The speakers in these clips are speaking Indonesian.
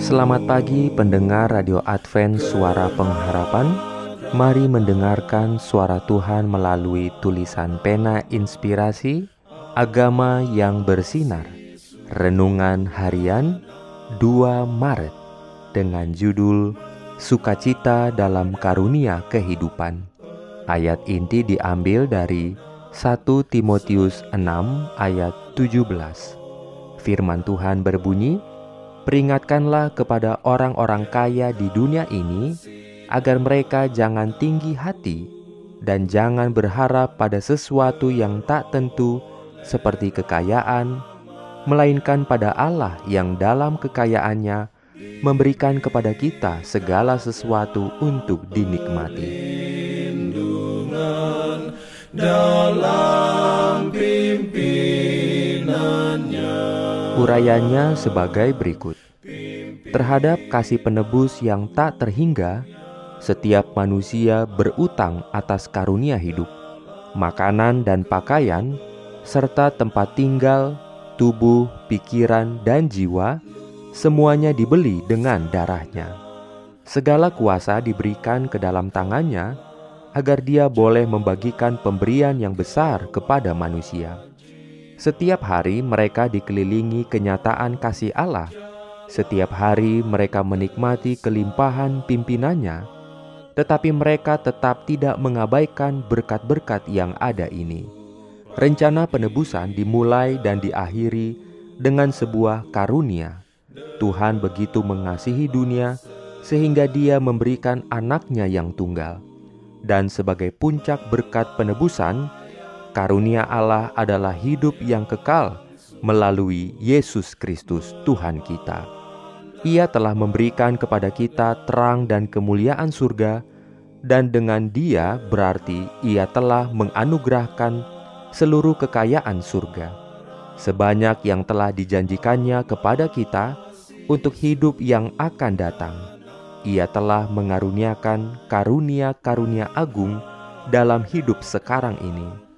Selamat pagi pendengar Radio Advent Suara Pengharapan. Mari mendengarkan suara Tuhan melalui tulisan pena inspirasi Agama yang bersinar. Renungan harian 2 Maret Dengan judul Sukacita dalam karunia kehidupan. Ayat inti diambil dari 1 Timotius 6 ayat 17 Firman Tuhan berbunyi Peringatkanlah kepada orang-orang kaya di dunia ini agar mereka jangan tinggi hati dan jangan berharap pada sesuatu yang tak tentu seperti kekayaan, melainkan pada Allah yang dalam kekayaannya memberikan kepada kita segala sesuatu untuk dinikmati. Urayanya sebagai berikut. Terhadap kasih penebus yang tak terhingga, setiap manusia berutang atas karunia hidup, makanan dan pakaian, serta tempat tinggal, tubuh, pikiran, dan jiwa, semuanya dibeli dengan darahnya. Segala kuasa diberikan ke dalam tangannya agar dia boleh membagikan pemberian yang besar kepada manusia. Setiap hari mereka dikelilingi kenyataan kasih Allah. Setiap hari mereka menikmati kelimpahan pimpinannya tetapi mereka tetap tidak mengabaikan berkat-berkat yang ada ini. Rencana penebusan dimulai dan diakhiri dengan sebuah karunia. Tuhan begitu mengasihi dunia sehingga Dia memberikan anaknya yang tunggal. Dan sebagai puncak berkat penebusan, karunia Allah adalah hidup yang kekal melalui Yesus Kristus Tuhan kita. Ia telah memberikan kepada kita terang dan kemuliaan surga, dan dengan Dia berarti Ia telah menganugerahkan seluruh kekayaan surga, sebanyak yang telah dijanjikannya kepada kita untuk hidup yang akan datang. Ia telah mengaruniakan karunia-karunia agung dalam hidup sekarang ini.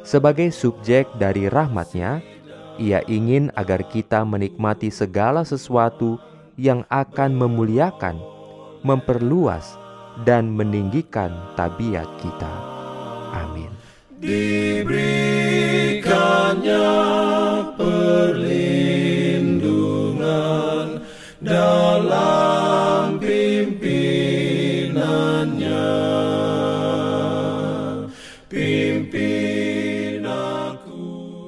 Sebagai subjek dari rahmatnya, ia ingin agar kita menikmati segala sesuatu yang akan memuliakan, memperluas, dan meninggikan tabiat kita. Amin. Diberikannya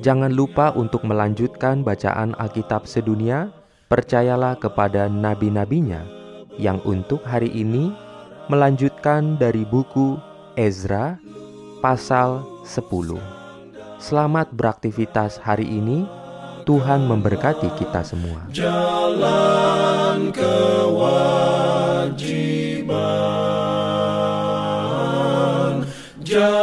Jangan lupa untuk melanjutkan bacaan Alkitab sedunia, percayalah kepada nabi-nabinya yang untuk hari ini melanjutkan dari buku Ezra pasal 10. Selamat beraktivitas hari ini. Tuhan memberkati kita semua. Jalan kewajiban. Jalan